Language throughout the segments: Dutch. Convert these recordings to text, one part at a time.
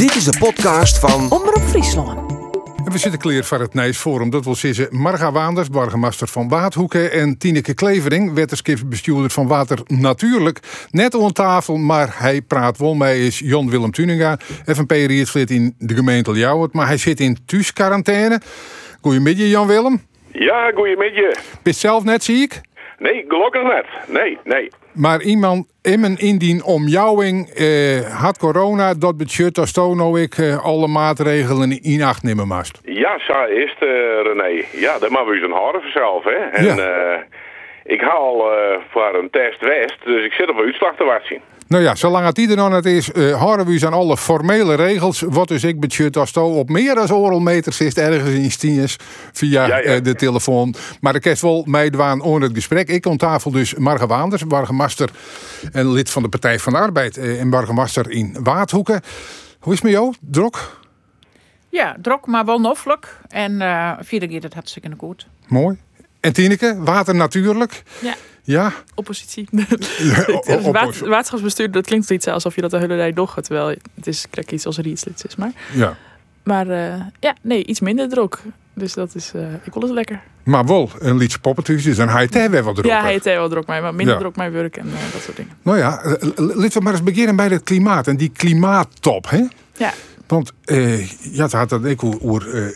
Dit is de podcast van Omroep Friesland. En we zitten klaar voor het Nijs Forum. Dat wil zeggen Marga Waanders, burgemeester van Waadhoeken... en Tineke Klevering, wetenschapsbestuurder van Water Natuurlijk. Net aan tafel, maar hij praat wel mee, is Jon Willem Tuninga. FNP zit in de gemeente Ljouwert, maar hij zit in thuisquarantaine. Goedemiddag, Jan Willem. Ja, goeiemiddag. Ben je zelf net ziek? Nee, gelukkig net. Nee, nee. Maar iemand in mijn indien omjouwing eh, had corona, dat betekent dat Stono ik eh, alle maatregelen in acht nemen moest. Ja, zo is het, René. Ja, dat mag we eens horen vanzelf, hè. En Ja. eh, ik haal eh, voor een test West, dus ik zit op een uitslag te wachten. Nou ja, zolang het ieder nog net is, eh houden we u aan alle formele regels. Wat dus ik budget als to op meer dan oral meter zit ergens in Stiens via Ja, ja. eh, de telefoon. Maar de kerst wel meedwaan on het gesprek. Ik aan tafel dus Marga Waanders, burgemeester en lid van de Partij van de Arbeid eh, en burgemeester in Waadhoeken. Hoe is het met jou? Drok? Ja, drok, maar wel noffelijk. En eh vierde keer het hartstikke goed. Mooi. En Tineke, water natuurlijk. Ja. Ja, Oppositie. Het water- waterschapsbestuur, dat klinkt iets alsof je dat de hele tijd doet. Terwijl het is kijk, iets als rietslid is. Maar, ja. maar eh, ja, nee, iets minder drok. Dus dat is, eh, ik wil het lekker. Maar wel een liedje poppetjes, dus dan hij het weer wat droger. Ja, hij heeft wel drok mij, maar minder Ja. drok mijn werk en eh, dat soort dingen. Nou ja, laten we maar eens beginnen bij het klimaat en die klimaattop. Hè? Ja, Want eh, ja, het had dat ik over- over eh, eh,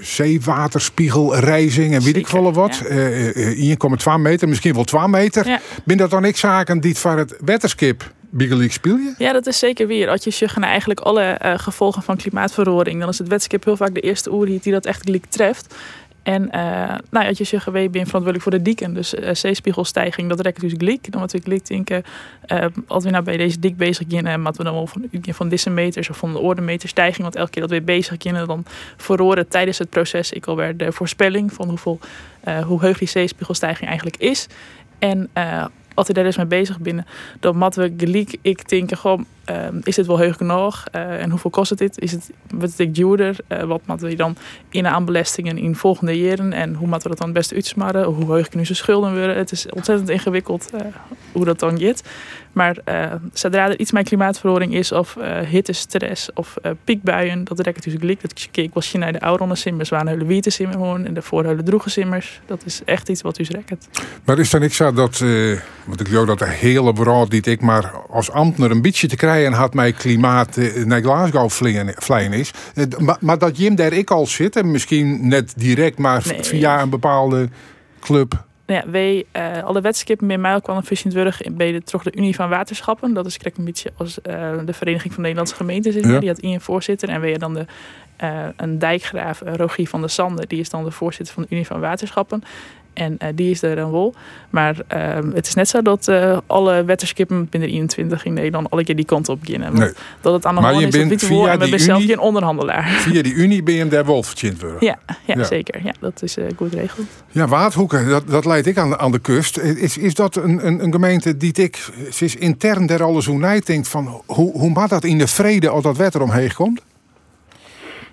zeewaterspiegelrijzing en weet ik veel wat. ja. Eh, eh, 1,2 meter, misschien wel 2 meter. Ja. Ben dat dan ik zaken die het voor het weterskip biegelijk speel je? ja, dat is zeker weer. Als je zegt naar eigenlijk alle eh, gevolgen van klimaatverandering, dan is het wetskip heel vaak de eerste oerhiet die dat echt treft. En eh, nou, als je zegt, we ben verantwoordelijk voor de dieken. Dus eh, zeespiegelstijging, dat rekt dus gelijk. Dan moeten we gelijk denken, eh, als we nou bij deze dik bezig zijn, en wat we dan wel van, van decimeters of van de ordemeter stijging, want elke keer dat we bezig zijn, dan verroren tijdens het proces ik alweer de voorspelling van hoeveel, hoe heug die zeespiegelstijging eigenlijk is. En als je daar dus mee bezig binnen, dan moeten we gelijk, ik denk gewoon, ehm, is dit wel heug genoeg? Eh, en hoeveel kost het dit? Is het wat ik duurder? Eh, wat moeten we dan in aan belastingen in volgende jaren? En hoe moeten we dat dan het beste uitsmarren? Hoe heug nu zijn schulden worden? Het is ontzettend ingewikkeld eh, hoe dat dan gaat. Maar zodra er iets met klimaatverandering is, of eh hittestress of piekbuien, dat rekt natuurlijk gelijk. Dat keek was je naar de oude simmers, waren hele witte simmer en de voorheulen droege simmers. Dat is echt iets wat u rekt. Maar is dan zo dat, want ik geloof dat de hele brood die ik maar als ambtenaar een beetje te krijgen had mij klimaat eh, naar Glasgow vliegen is. Eh, maar, maar dat Jim daar ik al zit en misschien net direct, maar Nee. via een bepaalde club. Ja, wij, eh, alle wedstrijden met mij kwam een Vissenburg bij de, toch de Unie van Waterschappen. Dat is kijk een beetje als de Vereniging van Nederlandse Gemeenten. Ja. Die had één voorzitter. En wij dan de, een dijkgraaf, Rogier van der Sande. Die is dan de voorzitter van de Unie van Waterschappen. En eh, die is er dan wel. Maar eh, het is net zo dat eh, alle wetterskippen binnen 21 in Nederland alle keer die kant op beginnen. Nee. Dat het aan de hand is, bent via En zijn zelf geen onderhandelaar. Via die Unie ben je daar Wolfchintburg. Ja, ja, Ja. zeker. Ja, dat is eh, goed geregeld. Ja, Waardhoeken, dat, dat leidt ik aan de, aan de kust. Is, is dat een, een, een gemeente die ik, is intern daar alles hoe denkt van hoe, hoe maakt dat in de vrede als dat wetter omheen komt?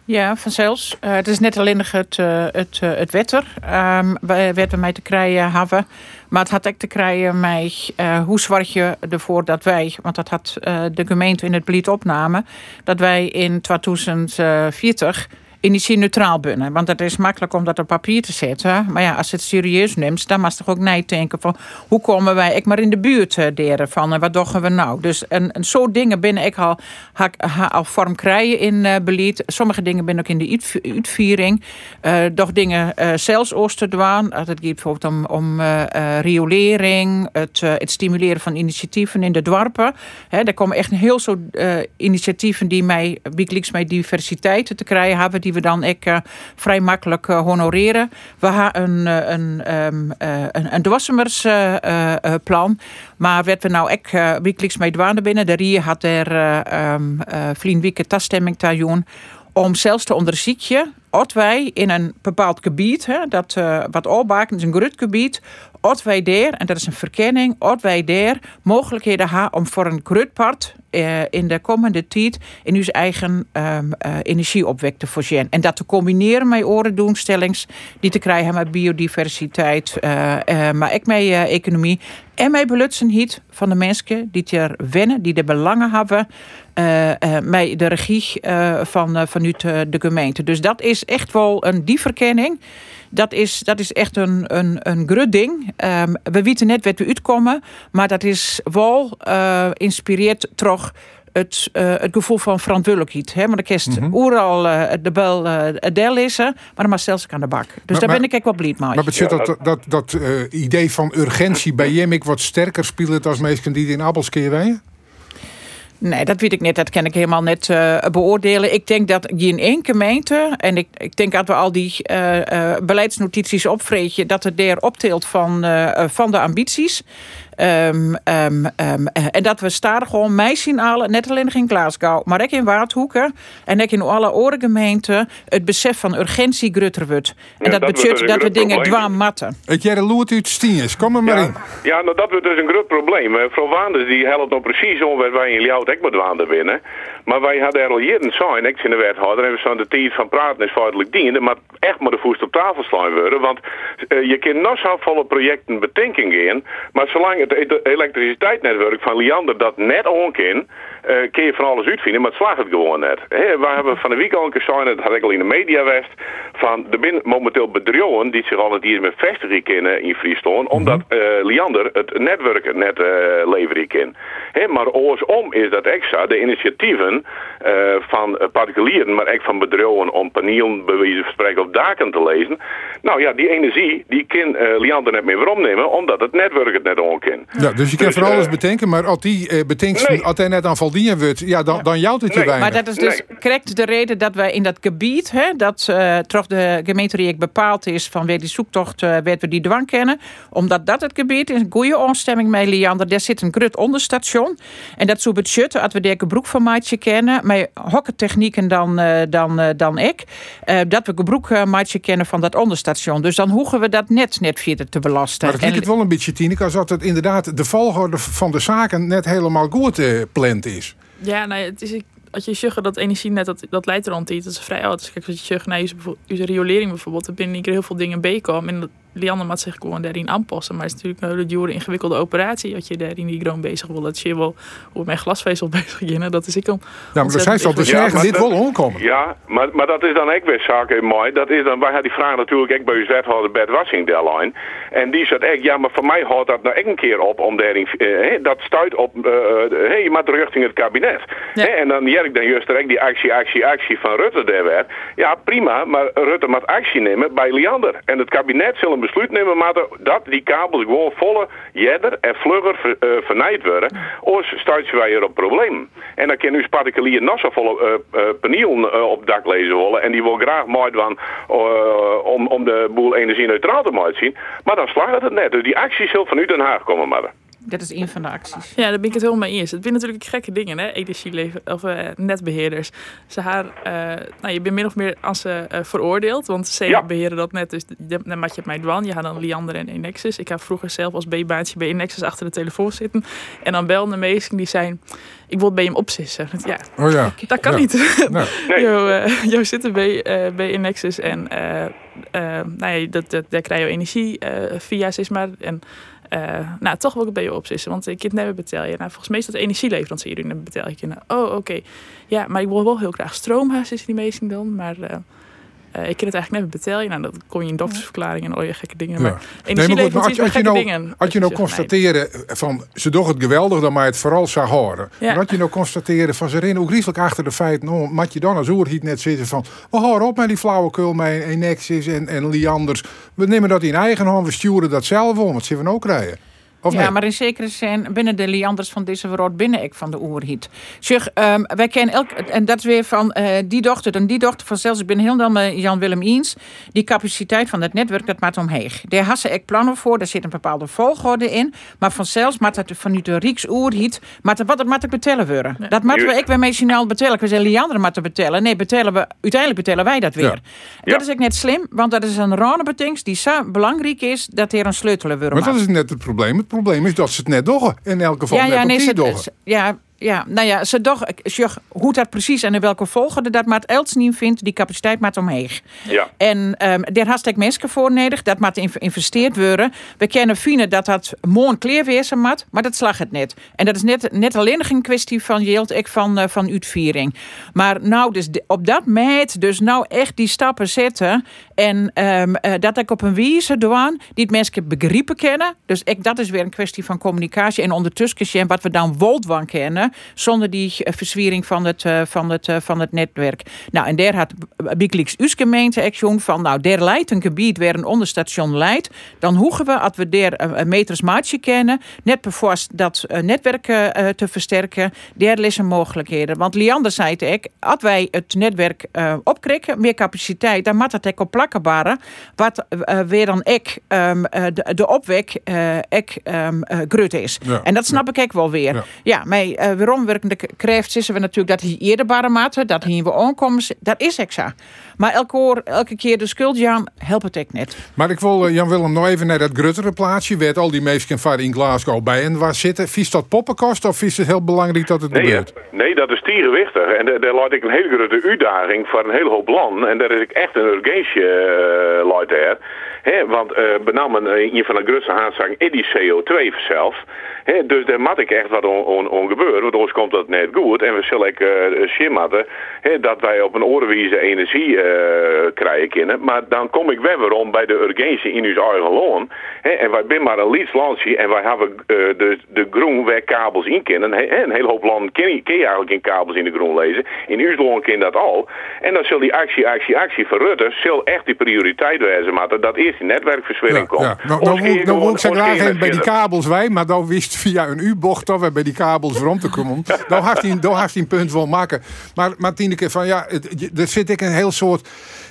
Ja, vanzelfs. Eh, het is net alleen het, eh, het, eh, het wetter. Um, waar we mij te krijgen hebben. Maar het had ook te krijgen met hoe zorg je ervoor dat wij, want dat had de gemeente in het beleid opname, dat wij in 2040 energie-neutraal binnen. Want het is makkelijk om dat op papier te zetten. Maar ja, als je het serieus neemt, dan mag je toch ook nadenken van hoe komen wij ik maar in de buurt eh, deren van en wat doen we nou? Dus en, en zo dingen binnen ik al, ha, ha, al vorm krijgen in eh beleid. Sommige dingen binnen ook in de uitv- uitviering. Eh doch dingen eh zelfs oosten Als het gaat bijvoorbeeld om, om eh, eh, riolering, het, eh, het stimuleren van initiatieven in de dorpen. Hè, er komen echt een heel soort eh, initiatieven die mij weekelijks met diversiteit te krijgen hebben, die we dan eh, vrij makkelijk eh, honoreren. We hebben een, eh, een, ehm, eh, een, een dwassemers-plan. maar werd we nou ook uh, wekelijks mee dwaande binnen. De Rie had er um, uh, taststemming om zelfs te onderzoeken of wij in een bepaald gebied, hè, dat uh, wat opbaken is een groot gebied, En dat is een verkenning, als wij daar mogelijkheden hebben om voor een groot part eh, in de komende tijd in uw eigen um, uh, energieopwek te voorzien. En dat te combineren met orendoenstellings die te krijgen met biodiversiteit, uh, maar ook met economie. En met belutsenheid van de mensen die er wennen, die de belangen hebben met de regie van, vanuit de gemeente. Dus dat is echt wel een die verkenning. Dat is, dat is echt een, een, een grut ding. Um, we weten net wat we uitkomen, maar dat is wel uh, inspireert toch het, uh, het gevoel van verantwoordelijkheid. Hè? Maar de kist mm -hmm. uh, de bel uh, deel lezen, maar dan maar zelfs aan de bak. Dus maar, daar ben ik echt wel blij mee. Maar betekent ja, dat, dat, dat idee van urgentie bij Jemik wat sterker speelt als mensen die in Abels keer Nee, dat weet ik niet. Dat kan ik helemaal net uh, beoordelen. Ik denk dat je in één gemeente, en ik, ik denk dat we al die uh, uh, beleidsnotities opvreten, dat het daar opteelt van, van de ambities. Um, um, um, en dat we staan gewoon mij signalen, net alleen in Glasgow, maar ook in Waardhoeken en ook in alle andere gemeenten, het besef van urgentie grutter wordt. En ja, dat, betekent dat we dingen dwaan matten. Het jij de loert uit Stiens, kom er maar ja, in. Ja, nou dat wordt dus een groot probleem. Mevrouw Waanders die helpt nog precies om waar wij in Ljout ook met Waanders winnen. Maar wij hadden er al jaren zijn, ik in de wethouder, en we zijn de tijd van praten is feitelijk dienen, maar echt maar de voest op tafel slaan worden. Want uh, je kunt nog zo volle projecten bedenken in, maar zolang het elektriciteitsnetwerk van Liander dat net onkin, uh, kun je van alles uitvinden, maar het slaagt het gewoon net. He, we hebben van de week al een keer zijn, dat had ik al in de media west, van er zijn momenteel bedrijven die zich al het hier met vestigen kunnen in Friesland, omdat uh, Liander het netwerk net uh, leveren kan. He, maar om is dat extra de initiatieven van particulieren, maar ook van bedrijven om panelen bij wijze van spreken op daken te lezen. Nou ja, die energie die kan Liander net meer opnemen, omdat het netwerk het net on kan. Ja, dus je kan dus, voor alles bedenken, maar als die bedenkt, nee. als hij net aan Wordt, ja, dan, ja. dan jouwt het je nee. weinig. Maar dat is dus nee. correct de reden dat wij in dat gebied, hè, dat uh, toch de gemeente bepaald is van weer die zoektocht, uh, werd we die dwang kennen, omdat dat het gebied is, een goede onstemming met Liander, daar zit een grut onderstation. En dat zo budget, als we de broek van maatje kennen, met hokkentechnieken dan, uh, dan, uh, dan ik, uh, dat we gebroek maatje kennen van dat onderstation. Dus dan hoeven we dat net, net verder te belasten. Maar het lijkt het wel een beetje, Tineke, als dat het inderdaad de volgorde van de zaken net helemaal goed gepland is. Ja, nou, het is, als je zegt dat energie net, dat, dat leidt er aan dat is vrij oud. Dus kijk, als je zegt, nou, je, riolering bijvoorbeeld, er binnen keer heel veel dingen bijkomen. En dat, Lianne moet zich gewoon daarin aanpassen. Maar het is natuurlijk een hele dure, ingewikkelde operatie. Dat je daarin die groen bezig wil. Dat je wel hoe mijn glasvezel bezig beginnen. Dat is ik om. Ja, maar zij zal dus zeggen, dit wil omkomen. Ja, maar, maar dat is dan ook weer zaken mooi. Dat is dan, wij hadden die vraag natuurlijk ook bij uw wethouder Bert Wassing deadline. En die zegt echt, ja, maar voor mij houdt dat nou echt een keer op om daarin, eh, dat stuit op, uh, hey, je moet richting het kabinet. Ja. en dan ik dan juist direct die actie, actie, actie van Rutte daar werd. Ja, prima, maar Rutte moet actie nemen bij Liander. En het kabinet zal besluit nemen maar dat die kabels gewoon volle jedder en vlugger ver, uh, vernijd worden. Anders stuit wij er op probleem. En dan kan u particulier nog zo volle uh, uh, op dak lezen willen. En die wil graag mooi van om, om de boel energie neutraal te maken zien. Maar dan slaagt het net. Dus die actie zal van u Den Haag komen, maar. Dat is een van de acties. Ja, daar ben ik het helemaal mee eens. Het zijn natuurlijk gekke dingen, hè? Energieleven of uh, netbeheerders. Ze haar, uh, nou, je bent min of meer als ze uh, veroordeeld, want ze ja. beheren dat net. Dus dan maak je het mij dwan. Je gaat dan Liander en Enexis. Ik heb vroeger zelf als B-baantje bij Enexis achter de telefoon zitten. En dan belden de meesten die zijn. Ik wil bij hem opsissen. Ja, oh ja. dat kan ja. niet. Nee. nee. jo, jo zitten bij, bij Enexis en nou ja, dat, dat, daar krijg je energie via, zeg maar. En uh, nou, toch wil ik bij je opzissen, want ik het net betaal je. Nou, volgens mij is dat energieleverancier net betaal je. Oh, oké. Ja, maar ik wil wel heel graag stroomhuis, is die meestal dan. Maar uh, uh, ik kan het eigenlijk net betalen. Nou, dat kon je in doktersverklaring en al je gekke dingen. Maar ja. nee, maar maar als, als je nou, dingen, als je nou constateren van ze doch het geweldig, dan maar het vooral zou horen. Ja. Maar als je nou constateren van ze rennen ook rieselijk achter de feiten, nou, mat je dan als oerhiet net zitten van, we houden op met die flauwekul, met Enexis en, en Lianders. We nemen dat in eigen hand, we sturen dat zelf om, wat ze van ook krijgen. Of ja, nee? maar in zekere zin binnen de Lianders van deze wereld binnen ik van de oerhiet. Zeg, ehm, wij kennen elk, en dat is weer van eh, die dochter en die dochter van zelfs, ik ben heel dan met Jan-Willem Eens, die capaciteit van het netwerk, dat maakt omheen. Daar hassen ik plannen voor, daar zit een bepaalde volgorde in, maar vanzelfs maakt het vanuit de Rieks oerhiet, maar wat het moet ik betellen worden. Dat moeten we, ik weer mee signaal betellen, we zijn Liander moeten betellen. Nee, betellen we, uiteindelijk betellen wij dat weer. Ja. En Ja. Dat is ook net slim, want dat is een ranebetings die zo belangrijk is, dat er een sleutelen worden. Maar dat is net het probleem. Het probleem is dat ze het net doggen. In elk geval net op die ze, doggen. ze- ja, ja, nou ja, ze doch, zeg, hoe dat precies en in welke volgorde dat maat Els niet vindt, die capaciteit maakt omheen. Ja. En ehm daar had ik mensen voor nodig, dat moet geïnvesteerd worden. We kennen vinden dat dat mooi kleer wezen moet, maar dat slag het net. En dat is net, net alleen geen kwestie van jeelt, ik van, eh, van uitviering. Maar nou, dus op dat meet, dus nou echt die stappen zetten. En ehm, eh, dat ik op een wijze doe die het mensen begrijpen kennen. Dus ik, dat is weer een kwestie van communicatie. En ondertussen wat we dan woldwan kennen, zonder die eh, verzwiering van het, eh, van, het, eh, van het netwerk. Nou, en daar had Wikileaks us gemeente action van, nou, der leidt een gebied waar een onderstation leidt. Dan hoegen we, als we der meters maatje kennen, net bevoorst dat netwerk te versterken. Daar liggen mogelijkheden. Want Liander zei het ik, als wij het netwerk opkrikken, meer capaciteit, dan moet dat ook op plakken baren. Wat weer dan ik ehm, eh, de, de opwek ik ehm, eh, grut is. Ja, En dat snap ik ook wel weer. Ja. Ja, maar eh waarom werkende kracht zitten we natuurlijk dat hij eerder baren maten, dat hier we aankomen. Dat is zo. Maar elke, oor, elke keer de schuld Jan, helpt het ik net. Maar ik wil eh, Jan-Willem nog even naar dat gruttere plaatsje. Werd al die mensen van in Glasgow bij en waar zitten. Vies dat poppenkost of is het heel belangrijk dat het Nee, gebeurt? nee, dat is tierenwichtig. En daar- daar laat ik een hele grote uitdaging voor een hele hoop landen. En daar is ik echt een urgentie uh, laat want uh, benamen uh, een van de grootste aanzaken is die CO2 zelf. Dus daar moet ik echt wat on, on, gebeuren, want anders komt dat net goed. En we zullen ik uh, hè, dat wij op een oorwijze energie krijgen kunnen. Maar dan kom ik weer om bij de urgentie in ons eigen loon. En wij zijn maar een liefst landje en wij hebben de, de groen waar kabels in kennen. Hè, een hele hoop landen ken je, eigenlijk in kabels in de groen lezen. In ons loon ken dat al. En dan zal die actie, actie, actie van Rutte zal echt die prioriteit wezen. Maar dat eerst die netwerkverswilling komt. Ja. Nou, nou, nou, nou wil ik zo graag bij die kabels wij, maar dan wist via een U-bocht dat we bij die kabels rond te komen. dan had hij, dan een punt wel maken. Maar, maar Tineke, van ja, er zit ik een heel soort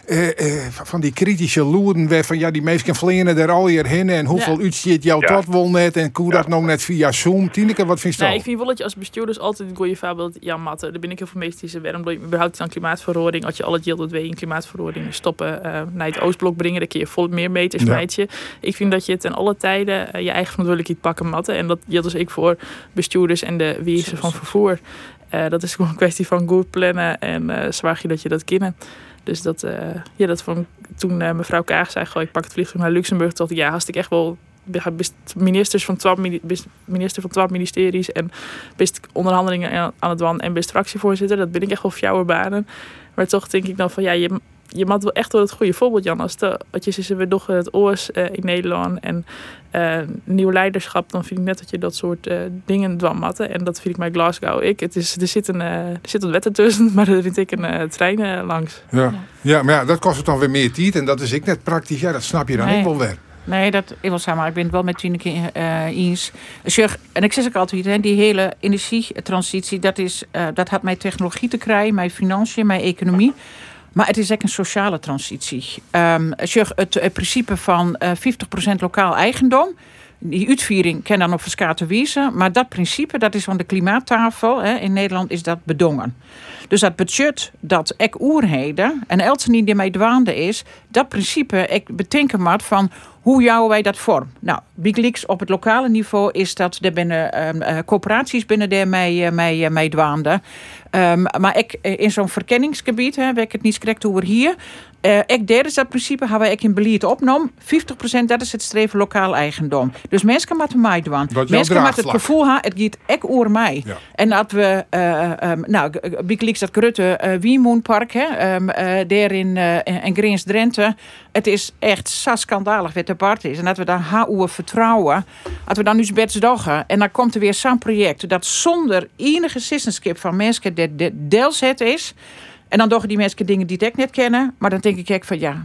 uh, uh, van die kritische loeren waar van ja, die mensen vliegen er al hierheen en hoeveel ja. uitziet jou ja. dat wel net en hoe dat nog net via Zoom. Tineke, wat vind je nee, ik vind wel dat je als bestuurders altijd een goede voorbeeld Jan Matte. Daar ben ik heel veel meestal waarom je überhaupt aan klimaatverandering, als je alle deel dat in klimaatverandering stoppen uh, naar het Oostblok brengen, dan kun je vol meer meters ja. meidje. Ik vind dat je ten alle tijden uh, je eigen verantwoordelijkheid pakken matten en dat geldt dus ik voor bestuurders en de wezen van vervoer. Uh, dat is gewoon een kwestie van goed plannen en uh, zwaar je dat je dat kennen. Dus dat, uh, ja, dat van, toen uh, mevrouw Kaag zei, goh, ik pak het vliegtuig naar Luxemburg, ik, ja, had ik echt wel ministers van twaalf minister van twaalf ministeries en best onderhandelingen aan het wan en best fractievoorzitter. Dat ben ik echt wel fjouwe banen. Maar toch denk ik dan van ja, je, je moet wel echt wel het goede voorbeeld, Jan. Als de, wat je zegt, we toch het oors uh, in Nederland en uh, nieuw leiderschap, dan vind ik net dat je dat soort uh, dingen dwan matten. En dat vind ik bij Glasgow. Ik, het is, er, zit een, er zit een wet tussen, maar er vind ik een trein langs. Ja. ja. maar ja, dat kost het dan weer meer tijd en dat is ik net praktisch. Ja, dat snap je dan nee. ook wel weer. Nee, dat ik wil samen. Ik ben het wel met Tineke uh, eens. Zeg, en ik zeg ook altijd, hè, die hele energietransitie, dat, is, uh, dat had met technologie te krijgen, met financiën, met economie. Maar het is ook een sociale transitie. Zeg, het, principe van uh, 50% lokaal eigendom. Die uitviering kan dan op verschillende wijzen. Maar dat principe, dat is van de klimaattafel. Hè, in Nederland is dat bedongen. Dus dat budget dat ik oerheden en Elsen niet ermee dwaande is, dat principe ik betinken maat van hoe jouwen wij dat vorm? Nou, Big op het lokale niveau is dat er binnen um, uh, coöperaties binnen daar uh, uh, mee dwaande. Um, maar ik in zo'n verkenningsgebied, hè, waar ik het niet correct hoe hier. Uh, ik derde dat principe hebben we in beleid opgenomen. 50% dat is het streven lokaal eigendom. Dus mensen moeten mij doen. Mensen moeten het gevoel hebben, het gaat ek oer mij. Ja. En dat we, uh, um, nou, Big dat Grutte uh, Wiemoenpark, hè, um, daar in, in Greens Drenthe. Het is echt zo schandalig wat de part is. En dat we daar HOE vertrouwen. Dat we dan nu best doggen. En dan komt er weer zo'n project dat zonder enige sissenskip van mensen dat de deelzet is. En dan doen die mensen dingen die ik net kennen. Maar dan denk ik echt van ja,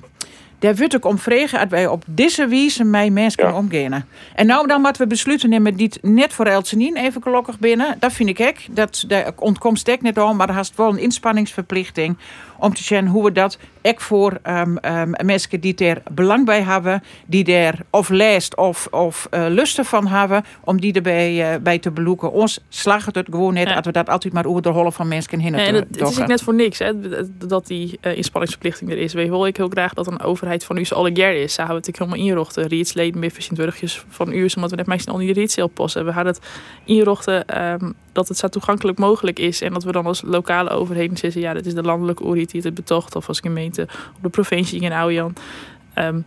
daar wordt ook om vragen dat wij op deze wijze met mensen Ja. omgaan. En nou dan moeten we besluiten nemen die het net voor Elsenien even gelukkig binnen. Dat vind ik ook. Dat daar ontkomt stek net om, maar dan haast wel een inspanningsverplichting om te zien hoe we dat ook voor ehm, ehm, mensen die er belang bij hebben, die er of leest of, of eh, lusten van hebben, om die erbij eh, bij te beloeken. Ons slagen het gewoon net Ja. dat we dat altijd maar over de rollen van mensen heen En en het, het is ook net voor niks hè, dat die eh, inspanningsverplichting er is. Weet wil ik heel graag dat een overheid van u jaar is. Hebben we het helemaal inrochten. Rietsleden meer verzintwurgjes van u, omdat we net meestal al die rietseelposten. We hadden het inrochten ehm, dat het zo toegankelijk mogelijk is. En dat we dan als lokale overheden zeggen, ja, dat is de landelijke overheid die het betocht. Of als gemeente op de provincie in Oujan. Ehm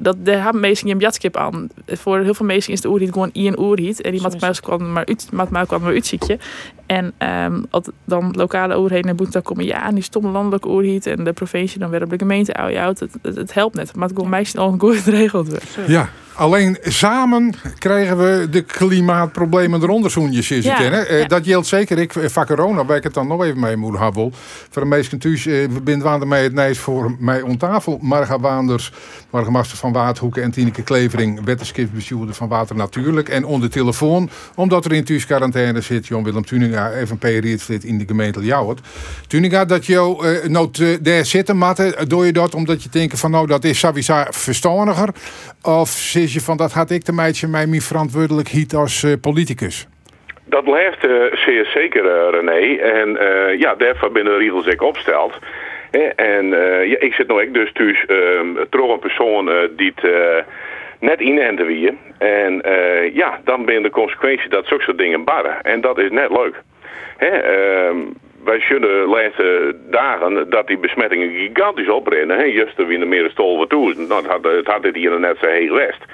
dat daar hebben mensen een jatskip aan. Voor heel veel mensen is de oerhiet gewoon i en oerhiet. En die Zo maakt is muis kwam maar uit, maakt muis kwam maar uitziekje. En ehm, als dan lokale overheden naar boete komen, ja, en die stomme landelijke oerhiet en de provincie dan weer op de gemeente oude oud. Het, het, het helpt net. Maar het gewoon meisjes al goed geregeld wordt. Ja, alleen samen krijgen we de klimaatproblemen eronder zoenjes is Ja, het, hè? Eh, ja. Dat geldt zeker. Ik eh, van corona, waar ik het dan nog even mee moet hebben. Voor de meesten thuis, eh, we binden mij het nijs voor mij om tafel. Marga Waanders, Marga Master van Waardhoeken en Tineke Klevering, wetenschapsbestuurder van Water Natuurlijk. En onder telefoon, omdat er in thuis quarantaine zit, Jon Willem Tuninga, even periodslid in de gemeente Ljouwert. Tuninga, dat jou eh nood eh, daar zitten, Matte, doe je dat omdat je denkt van nou, dat is sowieso verstandiger? Of zeg je van dat had ik de meidje mij mijn verantwoordelijkheid als eh, politicus? Dat blijft zeer zeker, René. En ja, daarvoor binnen de regels ik opsteld. En eh, ja, ik zit nou ook dus thuis ehm toch een persoon eh, die het eh, net inenten wie. En ja, dan ben de consequentie dat zulke soort dingen barren. En dat is net leuk. Hè, ehm, wij zullen de laatste dagen dat die besmettingen gigantisch oprennen. Hè. Juist wie er meer stol wat toe. Het had, het had dit hier net zo heel west.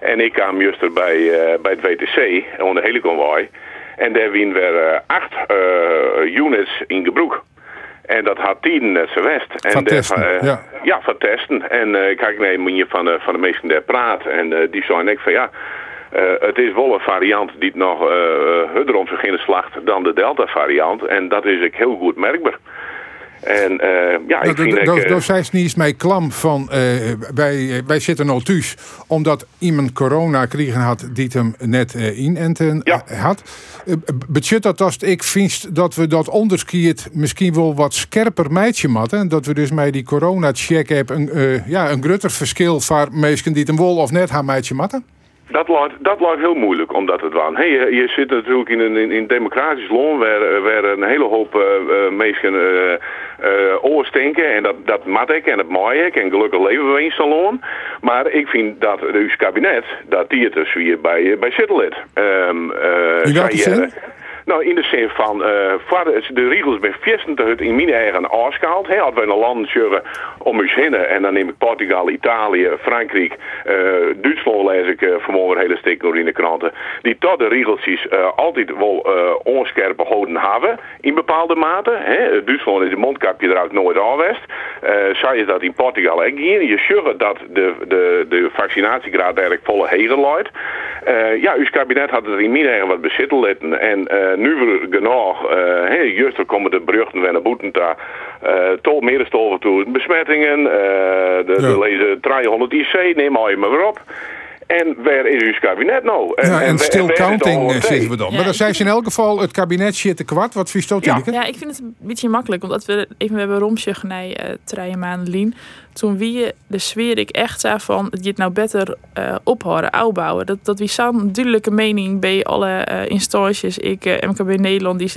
En ik kwam juist er bij, bij het WTC, onder de hele convoy. En daar wien weer acht units in gebruik. En dat had tien net zo west. En Van daar- testen, eh, ja. ja, van testen. En eh, kijk, nee, moet je van, de van de meesten daar praat. En eh, die zeiden ik van ja, eh, het is wel een variant die het nog uh, harder om zich in de slacht dan de Delta variant. En dat is ook heel goed merkbaar. En eh, ja, ik vind... ik, eh, Daar zijn ze niet eens mee klam van. eh, wij, wij zitten al thuis omdat iemand corona kregen had die hem net eh, inenten eh, had. Betjut dat als ik vind dat we dat onderskiet misschien wel wat scherper meidje matten. Dat we dus met die corona check hebben een, eh, ja, een grutter verschil van mensen die het hem wel of net haar meidje matten. Dat lijkt, dat lijkt heel moeilijk om dat te doen. Hey, je, je zit natuurlijk in een, in een democratisch land waar, eh, waar een hele hoop uh, mensen uh, uh, oorstinken. En dat, dat mat ik en dat maai ik. En gelukkig leven we in land. Maar ik vind dat uw kabinet, dat die het dus weer bij, bij zittelit. Um, in welke zin? Nou, in de zin van, uh, de, regels bij viesten te het in mijn eigen afschaald. He, hadden we een land sjurren om ons heen. En dan neem ik Portugal, Italië, Frankrijk, uh, Duitsland lees ik uh, vanmorgen een hele stuk in de kranten. Die tot de regeltjes altijd wel onscherp behouden hebben. In bepaalde mate. He. Duitsland is de mondkapje eruit nooit aanwest. Zou je dat in Portugal ook hier. Je sjurren dat de, de, de vaccinatiegraad eigenlijk volle hegen luidt. Uh, ja, uw kabinet had het in eigen wat bezitten laten. En uh, nu we genoeg, uh, hey, juist er komen de beruchten van de boeten daar, uh, meer dan toe besmettingen, de, ja. de lezen 300 IC, neem al je maar weer op. En waar is uw kabinet nou? En, ja, en, en still en counting zeggen we dan. Ja, maar dan zijn ze in elk geval het kabinet zit te kwart. Wat vies dat ja. ja, ik vind het een beetje makkelijk. Omdat we even we hebben Romsje genij uh, treien maanden lien. Toen wie de sfeer ik echt zei van het je nou beter uh, ophouden, opbouwen. Dat, dat wie zo'n duidelijke mening bij alle uh, instanties. Ik, uh, MKB Nederland, die,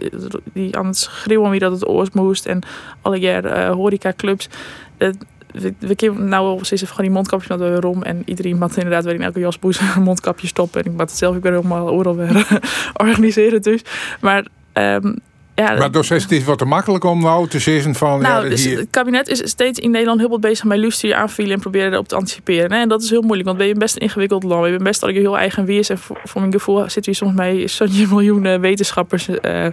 die aan het schreeuwen wie dat het oors moest. En alle jaar uh, horecaclubs. Dat, we, we kunnen nou wel steeds van die mondkapjes met de rom. En iedereen moet inderdaad weer in elke jaspoes een mondkapje stoppen. En ik moet het zelf ook weer helemaal overal weer organiseren dus. Maar... Um, ja, maar dus is het wat te makkelijk om nou te zeggen van... Nou, ja, dus hier... het kabinet is steeds in Nederland heel wat bezig met lusten aanvielen en proberen erop te anticiperen. En dat is heel moeilijk, want ben je best een ingewikkeld land. Je bent best al je heel eigen weers. En voor, voor mijn gevoel zitten we soms met zo'n miljoen wetenschappers uh,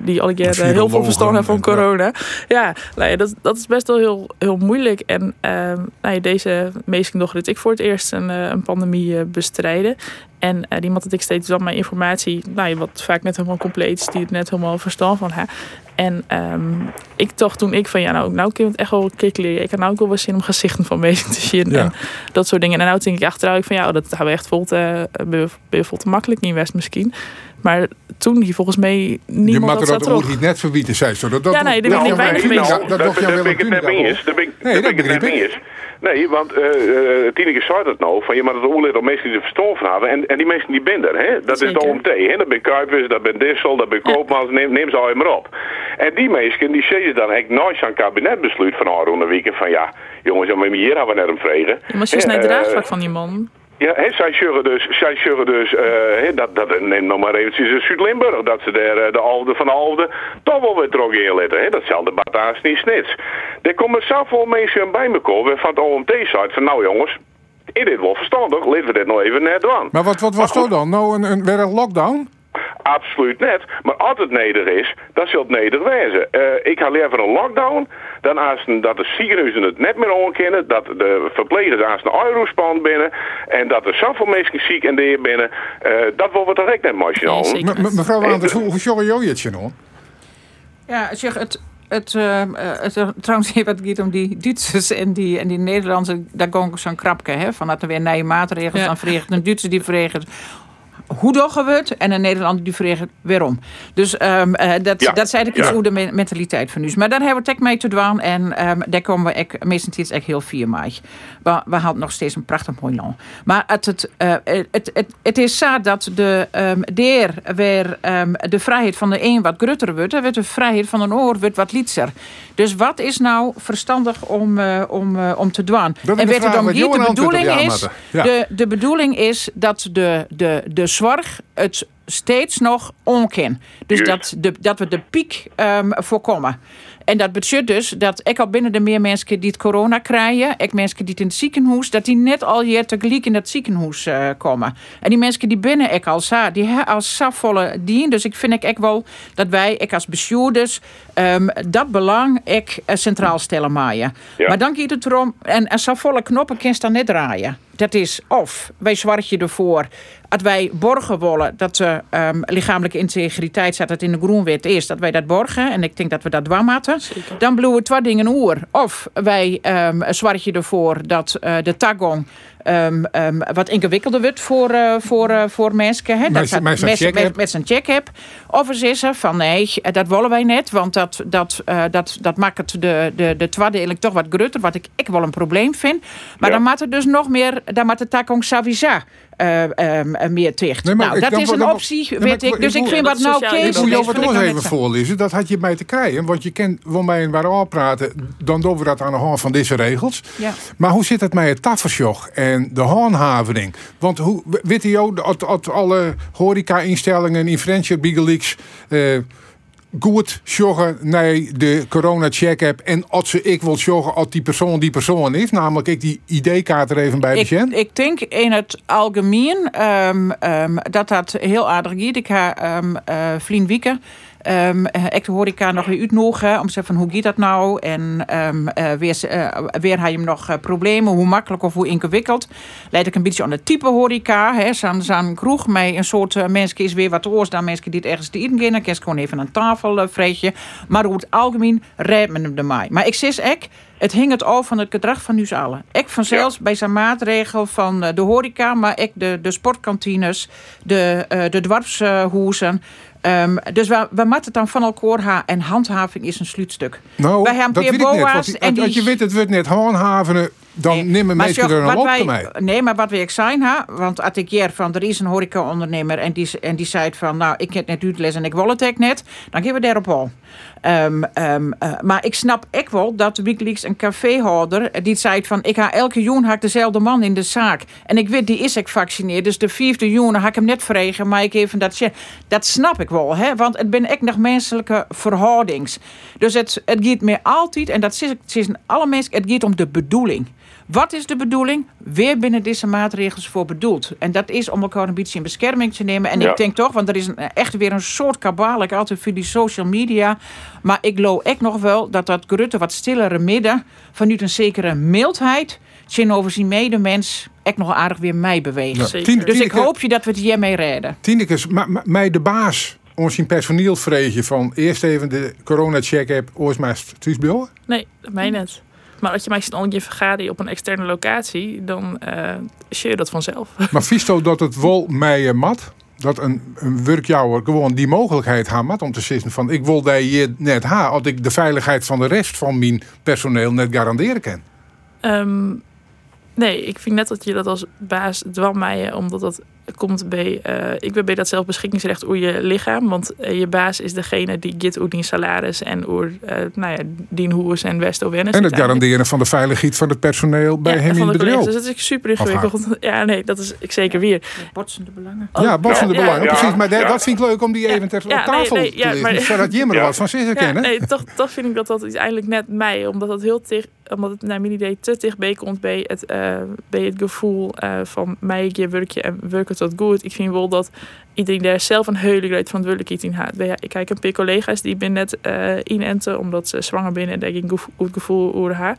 die al keer uh, heel veel verstand hebben van corona. Ja, nou ja dat, dat is best wel heel, heel moeilijk. En uh, nou deze meestal nog ik voor het eerst een, een pandemie bestrijden. En uh, die moet ik steeds dan mijn informatie, nou, wat vaak net helemaal compleet is, die het net helemaal verstand van ha. En ehm, ik toch toen ik van ja, nou, nou kun je het echt wel kikkelen. Ik had nou ook wel wat zin om gezichten van bezig te zien. Ja. En dat soort dingen. En nou denk ik achteruit van ja, dat hebben we echt vol te, ben je vol te makkelijk niet West misschien. Maar toen die volgens mij Je niemand mag er dat ook niet net verbieden, zei ze. Dat, dat, Ja, nee, daar ben ik dat- weinig dat- mee dat-. Dat dat, ben ik het net mee eens. Daar ben ik, dat het net mee eens. Nee, want uh, uh, Tineke zei dat nou, van je moet het oorlid op mensen die er verstand van hebben. En, en die mensen die ben er, hè? dat is Zeker. de OMT. Hè? Dat ben Kuipers, dat ben Dissel, dat ben Koopmans, neem, neem ze al maar op. En die mensen, die zeggen dan echt nooit zo'n kabinetbesluit van Aron weekend van ja, jongens, maar hier hebben we net een vregen. Eens Hè, naar het eh, draagvlak van die man. ja, hè, zij zeggen dus, zij zeggen dus eh, hè, dat, dat, neem nog maar eventjes in Zuid-Limburg, dat ze daar eh, de Alde van de Alde toch wel weer in letten. Hè. Datzelfde bataas niet snits. Er komen zoveel mensen bij me komen van het OMT-site van nou jongens, is dit wel verstandig, laten we dit nog even net doen. Maar wat, wat was Maar dat dan? Nou, een, een, weer een lockdown? Absoluut net. Maar als het neder is, dan zal het neder wezen. Eh, ik ga liever een lockdown dan als een- dat de ziekenhuizen het net meer onkennen, dat de verplegers als een eurospan binnen en dat er zoveel mensen ziek en deer binnen. eh, dat wordt toch echt net mooi Nee, zeker. Me- me- mevrouw Waanders, hoe, zorg je het je nou? Ja, zeg, het, het, eh, eh, het, eh, trouwens, even wat gaat om die Duitsers en die, en die Nederlandse, daar gong zo'n krapke, hè, van dat er weer nieuwe maatregelen, Ja. dan vreegt een Duitser die vreegt hoe doggen we het en een Nederlander die vreegt waarom. Dus ehm, eh, dat, Ja, dat zei ik iets ja. hoe de me- mentaliteit van nu is. Maar daar hebben we het mee te doen en ehm, daar komen we ek, meestal echt heel vier maai. We, we hadden nog steeds een prachtig mooi land. Maar het, het, eh, het, het, het is zo dat de ehm deer weer de vrijheid van de een wat grutter wordt, en de vrijheid van een oor wordt wat lietser. Dus wat is nou verstandig om, eh, om, om te doen? En weet het wat hier, de bedoeling is, de, de bedoeling is dat de, de, de zorg het steeds nog onken. Dus Juist. dat, de, dat we de piek ehm, voorkomen. En dat betekent dus dat ik al binnen de meer mensen die het corona krijgen, ik mensen die het in het ziekenhuis, dat die net al hier tegelijk in dat ziekenhuis eh, komen. En die mensen die binnen ik al sa, die hebben als volle dien. Dus ik vind ik echt wel dat wij, ik als bestuurders, ehm, dat belang ik eh, centraal stellen maaien. Ja. Maar dan gaat het erom, en, en zo volle knoppen kun je dan net draaien. Dat is of wij zwart je ervoor dat wij borgen willen dat de ehm, lichamelijke integriteit staat dat in de groenwet is, dat wij dat borgen. En ik denk dat we dat moeten. Zeker. Dan bloeien twee dingen oer. Of wij ehm zwart je ervoor dat eh, de tagong ehm, ehm, wat ingewikkelder wordt voor, eh, voor, eh, voor mensen. Hè? Met- dat met met- check-app. met- met zijn check-app. Of ze zeggen van nee, eh, dat willen wij net. Want dat, dat, dat, dat maakt het de, de, de tweedeling toch wat grutter. Wat ik, ik wel een probleem vind. Maar Ja. dan maakt het dus nog meer, dan maakt de takong savisa eh, ehm, meer. Nee, maar nou, dat dan- is een dan- optie, weet ik. Dus ik vind wat nou Kees Ik moet is jou is, wat nog even voorlezen. Dat had je mij te krijgen. Want je kent wel mij waar al praten. Dan doen we dat aan de hand van deze regels. Ja. Maar hoe zit het met het tafelsjoch en de handhaving? Want hoe, weet je dat, dat alle horeca-instellingen in Friendship Big Leagues... eh, goed zorgen naar de corona-check-app. En als ze ik wil zorgen als die persoon die persoon is. Namelijk ik die ID-kaart er even bij Ik, ik denk in het algemeen ehm, ehm, dat dat heel aardig gaat. Ik ga ehm eh Ehm ik de horeca nog weer uitnodigen om te zeggen van hoe gaat dat nou en ehm eh, weer, eh, weer heb je hem nog eh, problemen, hoe makkelijk of hoe ingewikkeld. Leid ik een beetje aan het type horeca, hè, zo'n zo'n kroeg met een soort mensen is weer wat oors dan mensen die het ergens te eten gaan, dan kan je gewoon even aan tafel. Maar over het algemeen rijdt men hem ermee. Maar ik zeg ek, het hing het al van het gedrag van u allen. Ik vanzelfs bij zijn maatregel van de horeca, maar ik de, de sportkantines, de, de dwarfshoezen. Ehm, dus we, we het dan van elkaar ha en handhaving is een sluitstuk. Nou, Wij hebben dat weet ik net. Want en als je weet, het wordt net handhaven, dan Nee, nemen mensen er een op wij- te mij. Nee, maar wat wil ik zijn, ha? want als ik hier van er is een horeca-ondernemer en die, en die zei van nou, ik heb net uitles en ik wil het net, dan geven we daarop al. Ehm, ehm, eh, maar ik snap ook wel dat Wikileaks een caféhouder die zei van ik ga elke joen ha ik dezelfde man in de zaak en ik weet die is ik gevaccineerd, dus de vijfde joen ha ik hem net vregen, maar ik even dat. Dat snap ik wel, hè? want het ben ik nog menselijke verhoudings. Dus het, het gaat meer altijd en dat is, het is alle mensen, het gaat om de bedoeling. Wat is de bedoeling? Weer binnen deze maatregels voor bedoeld. En dat is om elkaar een beetje in bescherming te nemen. En Ja. ik denk toch, want er is een, echt weer een soort kabaal. Ik altijd via die social media. Maar ik geloof echt nog wel dat dat Grutte wat stillere midden... vanuit een zekere mildheid... tegenover zijn medemens... echt nog aardig weer mij bewegen. Ja. Zeker. Tien- Dus ik hoop je dat we het hiermee redden. Tineke, mij de baas ons in personeel vreetje van eerst even de corona-check-app ooit maar thuisbellen? Nee, dat mij net. Maar als je mij snel je vergadering op een externe locatie, dan uh, je dat vanzelf. Maar visto dat het wel mij mat? Dat een, een werkjouwer gewoon die mogelijkheid had om te zeggen van ik wil daar hier net ha, als ik de veiligheid van de rest van mijn personeel net garanderen kan. Um, nee, ik vind net dat je dat als baas dwam mij, omdat dat komt bij, uh, ik ben bij dat zelfbeschikkingsrecht over je lichaam. Want uh, je baas is degene die git over die salaris en over uh, nou ja, die hoers en westo wennis. En het garanderen van de veiligheid van het personeel bij ja, hem in het bedrijf. Dus dat is super ingewikkeld. Ja, nee, dat is ik zeker weer. Botsende belangen. Oh. Ja, botsende ja, belangen, precies. Maar dat, dat vind ik leuk om die even ter, op tafel nee, nee, te leggen. Zodat Jimmer er wat van zitten kennen. Nee, toch, toch vind ik dat dat uiteindelijk net mij, omdat dat heel tegen omdat het naar mijn idee te dichtbij komt bij het, bij het gevoel van mij, je werkje en werken tot goed. Ik vind wel dat iedereen daar zelf een hele grote verantwoordelijkheid in heeft. Ik kijk een paar collega's die ben net uh, inenten omdat ze zwanger binnen en daar ik een goed gevoel over haar.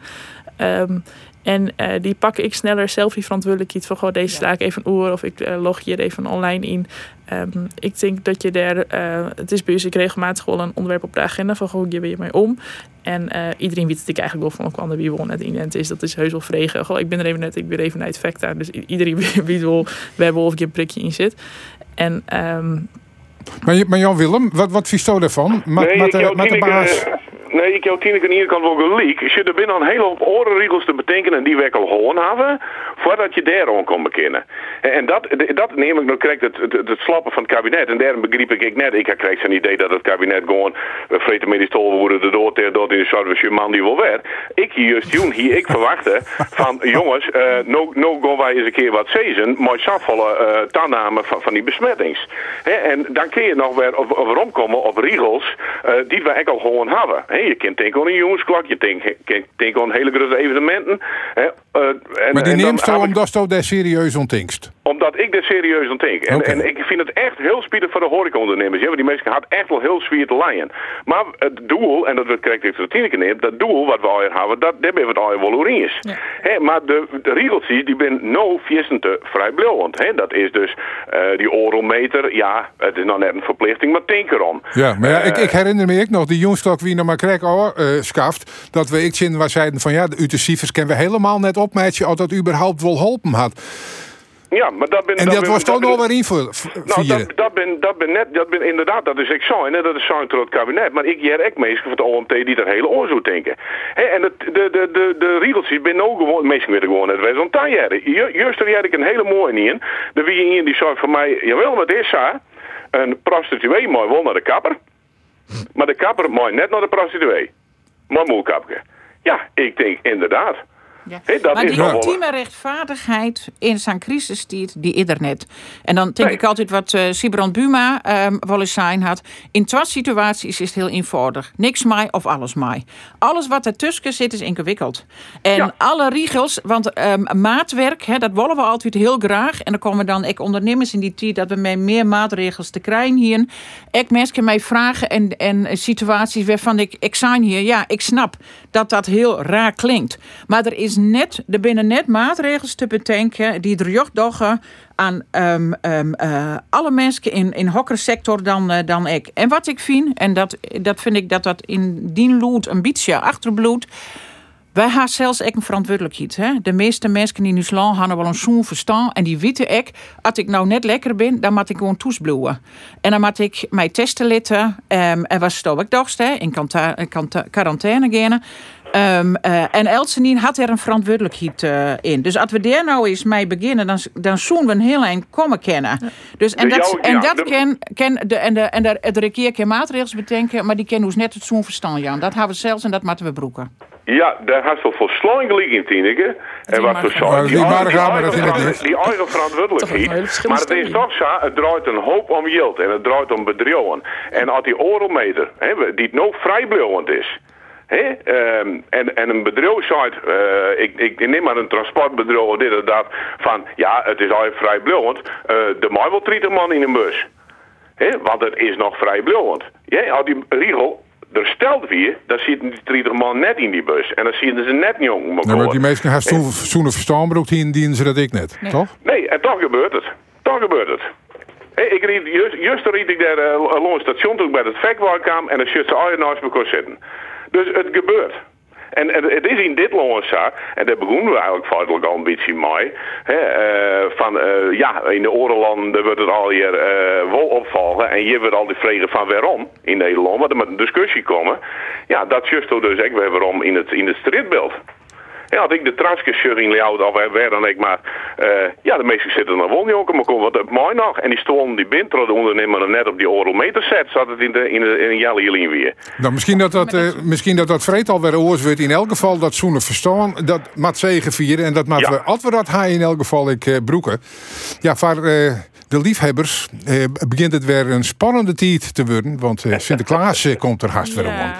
Um, en uh, die pak ik sneller zelf die verantwoordelijkheid van gewoon deze sla ik even oor of ik uh, log je er even online in. Um, ik denk dat je daar, uh, het is bij ons ik regelmatig wel een onderwerp op de agenda van hoe je mee om. En iedereen weet het ik eigenlijk wel van kwam wie wel net in is. Dat is heus wel vregen. Goh, ik ben er even net, ik ben even naar het facta. Dus iedereen weet wel, we hebben of je een prikje in zit. En, um, maar, maar Jan Willem, wat, wat vies je daarvan? Met, nee, met, de, met de baas. Nee, ik heb Tineke aan de kant wel gelijk. Je er binnen een hele hoop orenregels te betekenen en die we al gewoon hebben, voordat je daar aan kon bekennen. En dat, dat neem ik nog krijgt het, het, het, slappen van het kabinet. En daarom begreep ik net, ik krijg zo'n idee dat het kabinet gewoon uh, vreten met die stol worden de dood dood in de service man die wel werd. Ik hier juist doen, hier ik verwachtte van jongens, uh, nou, nou gaan wij eens een keer wat zezen, maar afvallen uh, van, van die besmettings. en dan kun je nog weer over op regels uh, die we eigenlijk al gewoon je kunt denken aan een jongensklok, je kunt denken aan hele grote evenementen. Hè, uh, en, maar die neemt zo omdat je daar serieus ontinkst? Omdat ik daar serieus ontink. En, en ik vind het echt heel spiedig voor de horecaondernemers. Ja, want die mensen had echt wel heel zwier te leien. Maar het doel, en dat wordt correct even de neemt, dat doel wat we al hebben, dat, daar ben we het al wel. Ja. maar de, de regeltjes, die ben no te vrij blauwend. Dat is dus uh, die orometer, ja, het is nog net een verplichting, maar denk erom. Ja, maar ja, ik, ik, herinner me ook nog, die jongenstok wie nog maar krijgt oh, uh, schaft, dat we ik zin waar zeiden van ja, de UTC'ers kennen we helemaal net opmeidje of dat überhaupt wel geholpen had. Ja, maar dat ben En dat, was toch nog weer voor Nou, dat, dat, ben, dat ben net, dat ben inderdaad, dat is ik zo. En dat is zo door het kabinet. Maar ik hier ook meestal van het OMT die dat hele oorzoek denken. He, en de, de, de, de, de regeltjes ben ook gewoon, meestal weer gewoon net resultaat. Juist er had ik een hele mooie in. De wie in die zei van mij, jawel, wat is zo? Een prostituee mooi wel naar de kapper. Maar de kapper mooi net naar de prostituee. Maar moe Ja, ik denk inderdaad. Ja. maar die ultieme rechtvaardigheid in zo'n crisistijd, die ieder net. En dan denk ik altijd wat uh, Sibrand Buma um, wel eens zijn had. In twee situaties is het heel eenvoudig. Niks mij of alles mij. Alles wat ertussen zit is ingewikkeld. En alle regels, want um, maatwerk, dat willen we altijd heel graag. En dan komen dan ik ondernemers in die tijd dat we met meer maatregels te krijgen hier. Ik mensen mij vragen en, en situaties waarvan ik, ik zijn hier. Ja, ik snap dat dat heel raar klinkt. Maar er is net, er binnen net maatregels te bedenken die er doggen aan um, um, uh, alle mensen in, in hokkersector dan, uh, dan ik. En wat ik vind, en dat, dat vind ik dat dat in die lood een beetje achterbloed. Wij hebben zelfs ook een verantwoordelijkheid. Hè? De meeste mensen in ons land hebben wel een zo'n verstand. En die weten ik, als ik nou net lekker ben, dan moet ik gewoon toesbloeien. En dan moet ik mij testen laten. Um, en stel ik dacht, hè? in quarantaine gaan. Um, uh, en Elsenien had er een verantwoordelijkheid uh, in. Dus als we daar nou eens mee beginnen, dan, dan zullen we een heel eind komen kennen. Dus, en dat, en dat ken, ken de, en de, en de, de rekeer kan maatregels bedenken, maar die kennen ons net het zo'n verstand, Jan. Dat hebben we zelfs en dat moeten we broeken. Ja, daar had wel volslooing gelijk in, Tineke. En wat we zo. Die, eigen, verantwoordelijkheid. Maar het is toch zo, het draait een hoop om geld en het draait om bedrijven. En als die orometer, die nog vrijblijvend is, Um, en, en een bedrijf zei, uh, ik, ik neem maar een transportbedrijf of dit of dat, van ja, het is al vrij blauwend, uh, de mij wel 30 man in een bus. He? Want het is nog vrij blauwend. Ja, als die regel er stelt weer, dan zitten die 30 man net in die bus. En dan zien ze net niet jong. maar die mensen hebben zo'n verstaanbroek, die dienen ze dat ik net, toch? Nee, en toch gebeurt het. Toch gebeurt het. Ik riep, juist, juist riep ik daar uh, langs het station toen ik bij het vak kwam en dan zit ze al naast me zitten. Dus het gebeurt. En, het is in dit zo, en daar begonnen we eigenlijk feitelijk al een beetje. Hè, uh, van, uh, ja, in de orenlanden wordt het al hier uh, wel opvallen. En je wordt al die vragen van waarom in Nederland. Want er moet een discussie komen. Ja, dat juist dus ook weer waarom in het, in het strijdbeeld. Ja, had ik de Leeuwarden of waar dan ik maar. Uh, ja, de meesten zitten wel jongen, maar kom wat op mooi nog. En die stonden die bintro de ondernemer net op die orometer zet, zat het in de in de in Jelle Jelien weer. Nou, misschien dat dat, uh, misschien dat dat vreet alweer oors wordt. In elk geval dat zoenen verstaan, dat mat zegen vieren en dat mat ja. we, als we dat gaan in elk geval ik uh, broeken. Ja, voor de liefhebbers eh, begint het weer een spannende tijd te worden. Want eh, Sinterklaas eh, komt er haast weer om.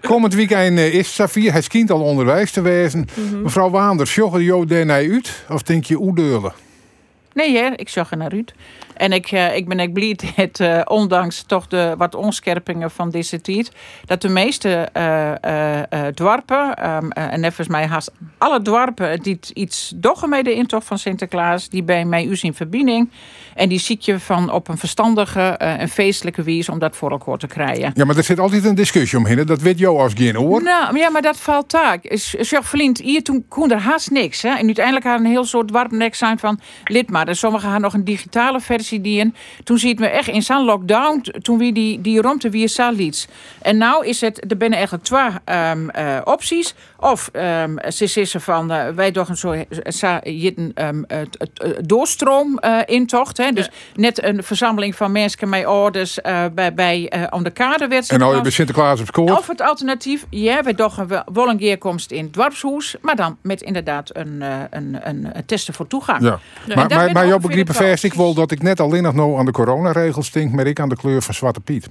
Komend weekend eh, is Safir, hij schijnt al onderwijs te wezen. Mhm. Mevrouw Waanders, jou daarna uit? Of denk je oedeulen? Nee, hè, ik zag er naar uit. En ik, uh, ik ben ik blij dat, uh, ondanks toch de wat onscherpingen van deze tijd, dat de meeste uh, dorpen, um, en even mij haast alle dorpen die iets doggen met de intocht van Sinterklaas, die bij mij u in verbinding. En die zie je van op een verstandige en feestelijke wijze om dat voor elkaar te krijgen. Ja, maar er zit altijd een discussie omheen. Dat weet jou als geen hoor. Nou, ja, maar dat valt taak. Zeg, vriend, hier toen kon er haast niks. Hè? En uiteindelijk had een heel soort dorpnek zijn van lidmaat. En sommigen hadden nog een digitale versie die Toen ziet we echt in zo'n lockdown, toen we die, die romte weer liet. En nou is het, er binnen eigenlijk twee um, uh, opties. Of um, ze zeggen van, uh, wij toch een soort um, doorstroom uh, intocht. Hè? Dus net een verzameling van mensen met orders bij, bij om de kade En nou je bij Sinterklaas op school. Of het alternatief, ja, wij toch een keerkomst in het dorpshoes. Maar dan met inderdaad een, een, een, een testen voor toegang. Ja. ja. Maar, maar, maar jouw begrippen vers, ik wil dat ik net alleen nog nou aan de coronaregels stink, maar ik aan de kleur van Zwarte Piet.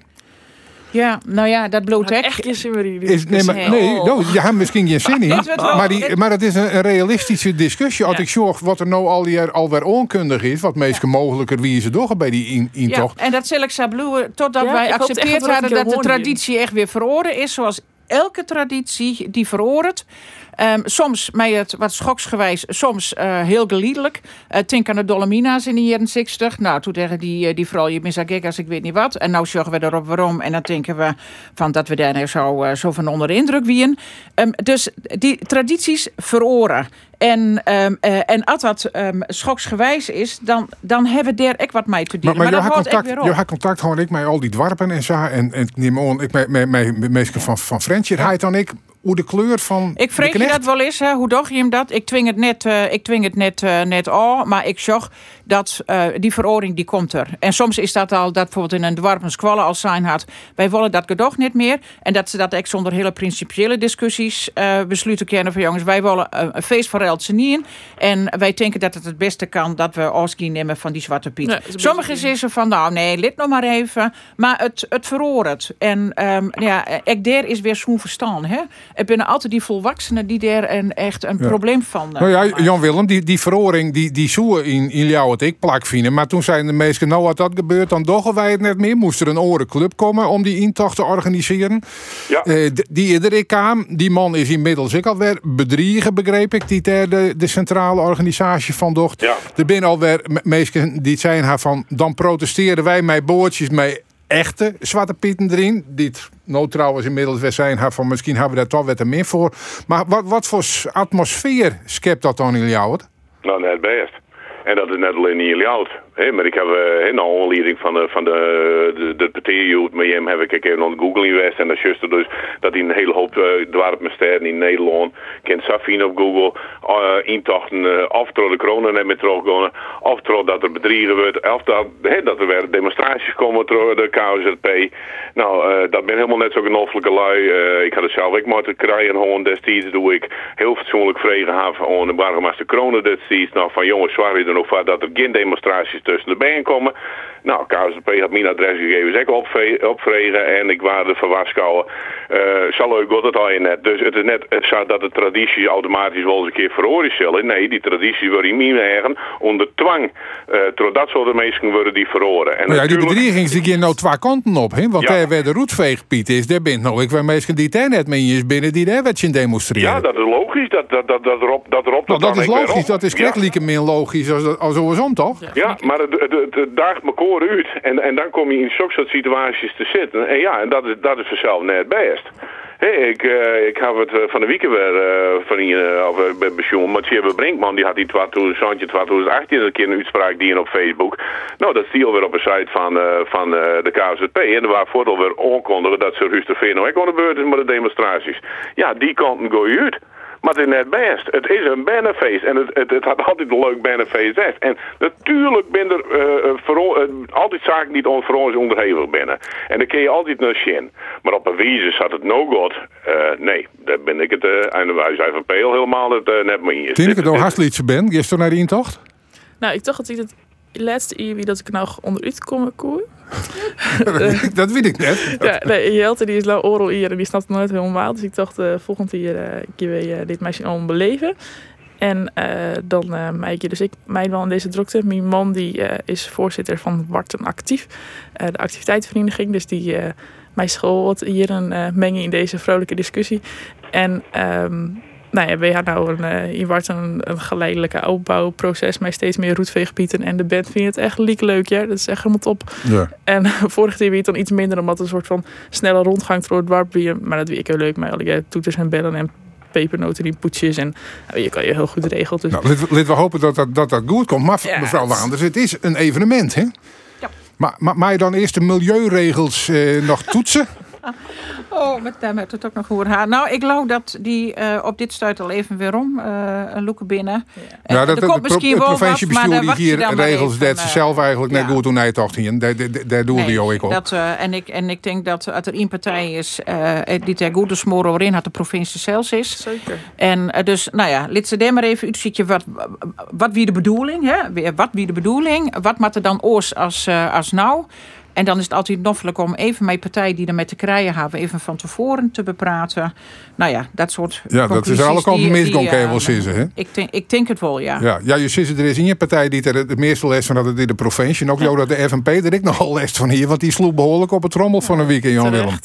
Ja, nou ja, dat bloot echt zin is, Nee, maar, nee no, je hebt misschien geen zin in. maar, die, maar het is een, een realistische discussie. Als ik zorg wat er nou al hier alweer onkundig is, wat meest mogelijker wie ze door bij die intocht. Ja, en dat zal ik bloeien totdat wij accepteerd hadden dat de traditie echt weer verloren is, zoals elke traditie die veroordeelt. Um, soms met het wat schoksgewijs, soms uh, heel geliedelijk. Uh, denk aan de Dolomina's in de jaren 60. Nou, toen tegen die, uh, die vrouw, je bent als ik weet niet wat. En nou zorgen we erop waarom. En dan denken we van dat we daar zo, zo van onder indruk wien. Um, dus die tradities veroren. En, um, uh, en als dat um, schoksgewijs is, dan, dan hebben we daar ook wat mee te doen. Maar, maar, maar je, had contact, je had contact gewoon ik met al die dwarpen en zo. En, en neem on, ik met, mensen van, van Frentje. Hij dan ik hoe de kleur van. Ik vrees je dat wel eens, hè? hoe dacht je hem dat? Ik dwing het net, uh, ik dwing het net, uh, net al, maar ik zag dat uh, die verordening die komt er. En soms is dat al dat bijvoorbeeld in een dwarpen squallen als zijn had. Wij willen dat gedoog niet meer. En dat ze dat echt zonder hele principiële discussies besluiten kennen van jongens, wij willen een feest voor Eltsenien. En wij denken dat het het beste kan dat we Oski nemen van die zwarte Piet. Nee, Sommigen zeggen van nou nee, lid nog maar even. Maar het, het veroordeelt. En um, ja, ik daar is weer zo'n verstaan. Hè? Het binnen altijd die volwassenen die daar een, echt een probleem van Nou ja, Jan Willem, die, die veroring die, die zoe in, in jou het ik plak vinden. Maar toen zijn de meesten, nou wat dat gebeurt, dan doggen wij het net meer. Moest er een orenclub komen om die intocht te organiseren. Ja. Uh, die iedere kwam, die man is inmiddels ik alweer bedriegen, begreep ik, die ter de, de centrale organisatie van docht. Ja. Er zijn alweer meesten die zijn haar van, dan protesteren wij met boordjes mee echte Zwarte Pieten erin. Die nou trouwens inmiddels weer zijn van misschien hebben we daar toch wat meer voor. Maar wat, wat voor atmosfeer schept dat dan in jou? Nou, net best. En dat is net alleen in jullie maar ik heb uh, een aanleiding van de, van de, de, de met hem heb ik even op Google geweest. En dat is juist dus dat hij een hele hoop uh, in Nederland kent Safin op Google uh, intochten uh, de corona net teruggaan. Of door dat er bedriegen wordt. Of dat, dat er weer demonstraties komen door de KZP. Nou, dat ben helemaal net zo genoffelijke lui. ik had het zelf ook moeten krijgen. Gewoon destijds doe ik heel fatsoenlijk vregen aan aan de burgemeester Kronen destijds. Nou, van jongens, zwaar er nog voor dat er geen demonstraties tussen de bijen komen. Nou, KSP had mijn adresgegevens ook opvregen en ik waarde van Waskouwen. Uh, zal leuk wat het al je net. Dus het is net zo dat de tradities automatisch wel eens een keer verhoren zullen. Nee, die tradities worden in eigen onder twang. Uh, door dat soort mensen worden die verhoren. En nou ja, die bedreiging die gaan nou twee kanten op. Hè? Want ja. daar waar de roetveegpiet is, daar bent nou ik waar mensen die daar net mee is binnen die daar wat demonstreren. Ja, dat is logisch. Dat, dat, dat, dat erop dat erop nou, dat is logisch. Dat is krijgelijk ja. meer logisch als, als andersom, toch? Ja, maar maar het, het, het, het daagt me En, en dan kom je in zulke soort situaties te zitten. En ja, en dat is, dat is vanzelf net best. Ik, uh, ik heb het uh, van de week weer uh, van een of uh, pensioen. Maar Brinkman die had die 2000, 2018 een keer een uitspraak die op Facebook. Nou, dat stiel weer op de site van, van de KZP. En er waren vooral weer aankondigen dat ze Rusterveen nou ook aan de beurt is met de demonstraties. Ja, die kanten go je uit. Maar het is net best. Het is een benefeest. En het, het, het had altijd een leuk benefeest. En natuurlijk ben er uh, voor, uh, altijd zaken die voor ons onderhevig binnen. En dan kun je altijd naar zien. Maar op een wijze zat het no god. Uh, nee, daar ben ik het uh, aan de wijze van Peel helemaal het, net mee eens. Toen ik het door Hastliedse ben, gisteren naar die intocht? Nou, ik dacht dat ik het laatste wie dat ik nou onderuit kom koer. dat weet ik net. Ja, nee, Jelte die is nou oral hier en die snapt het nooit helemaal. Dus ik dacht, uh, volgend jaar uh, kun je dit meisje allemaal beleven. En dan uh, Meike, dus ik mij wel in deze drukte. Mijn man die is voorzitter van Warten Actief, de activiteitsvereniging. Dus die mij school wat hier een mengen in deze vrolijke discussie. En um, nou ja, we hadden nou een, uh, wordt een, een geleidelijke opbouwproces met steeds meer roetveeggebieden. En de band vindt het echt liek leuk, ja. Dat is echt helemaal top. Ja. En vorig jaar weer dan iets minder, omdat een soort van snelle rondgang door het dorp weer. Maar dat weet ik heel leuk, met alle toeters en bellen en pepernoten in poetjes. En nou, je kan je heel goed regelen. Dus... Nou, laten we hopen dat dat, dat dat goed komt. Maar ja, mevrouw Waanders, het is een evenement, hè? Ja. Maar, maar, maar je dan eerst de milieuregels eh, nog toetsen? Oh, met hem het ook nog hoor haar. Nou, ik geloof dat die uh, op dit stuit al even weer om. Uh, een loeken binnen. Ja, ja dat er komt misschien provinciebestuur die hier regels dat ze zelf eigenlijk net goed doen naar toch hier. Daar, doelde nee, je ook dat, uh, en, ik, en ik denk dat als er één partij is die ter goede smoren waarin had de provincie zelfs is. Zeker. En dus, nou ja, laat ze daar maar even uitzietje wat, wat wie de bedoeling, hè? Wat wie de bedoeling, wat moet er dan oors als, als nou? En dan is het altijd noffelijk om even met partijen die er met te krijgen hebben, even van tevoren te bepraten. Nou ja, dat soort. Ja, dat is alle kanten je wel zeggen. Hè? Ik denk, ik denk het wel, ja. Ja, ja je ziet er is in je partij die er het meeste les van had in de provincie. En ook ja. dat de FNP er ik nogal les van hier, want die sloeg behoorlijk op het trommel van een week in Jan Willem.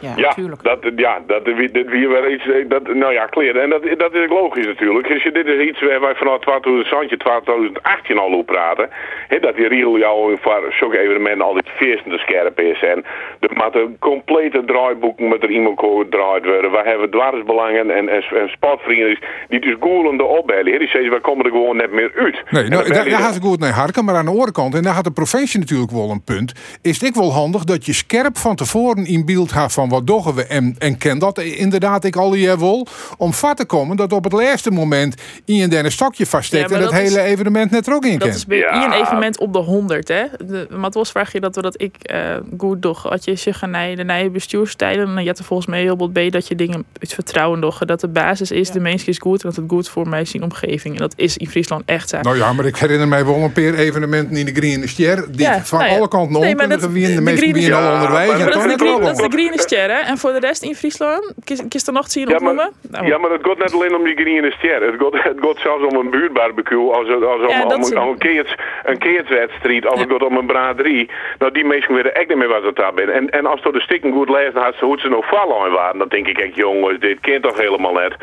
Ja, ja, dat, ja, dat, dat wie wel iets, dat, nou ja, kleren. En dat, dat is logisch natuurlijk. Dus dit is iets waar wij vanaf 2000, 2018 al over praten. He, dat die riegel jou voor zulke evenementen altijd feestende scherp is. En er moet een complete draaiboek met er iemand gedraaid worden. We hebben dwarsbelangen en, en, en sportvrienden die dus goelende opbellen. Die zeggen, wij komen er gewoon net meer uit. Nee, nou, daar, daar gaat het goed naar harken. Maar aan de andere kant, en daar had de provincie natuurlijk wel een punt, is het wel handig dat je scherp van tevoren in beeld gaat van wat doggen we. En, en ken dat inderdaad ik al je wil. Om vat te komen dat op het laatste moment in een stokje vaststeekt. Ja, en het hele is, evenement net er ook in Dat is bij ja. een evenement op de 100. Hè? De, maar was vraag je dat we dat ik uh, goed doch. Had je zich gaan de nieuwe bestuurstijden. Dan je er volgens mij heel wat bij dat je dingen het vertrouwen doggen. Dat de basis is, ja. de mens is goed. En dat het goed voor mij is in omgeving. En dat is in Friesland echt zo. Nou ja, maar ik herinner mij wel een paar evenementen in de Green Ster. Die van nou alle kanten nee, kunnen wie de meeste wie al onderwijs. Dat is de Green Ster, hè? En voor de rest in Friesland, kies er nog zien ja, opnoemen? Nou. Ja, maar het gaat net alleen om die Green Ster. Het gaat, het gaat zelfs om een buurtbarbecue. Als, als ja, om, om, om, een keerts, een keertswedstrijd. Of het gaat om een braderie. Nou, die mensen weten echt niet meer wat het daar bent. En, en als door de stikken goed leest, dan had ze hoe ze nog vallen waren. Dan denk ik echt, jongens, dit kind toch helemaal net.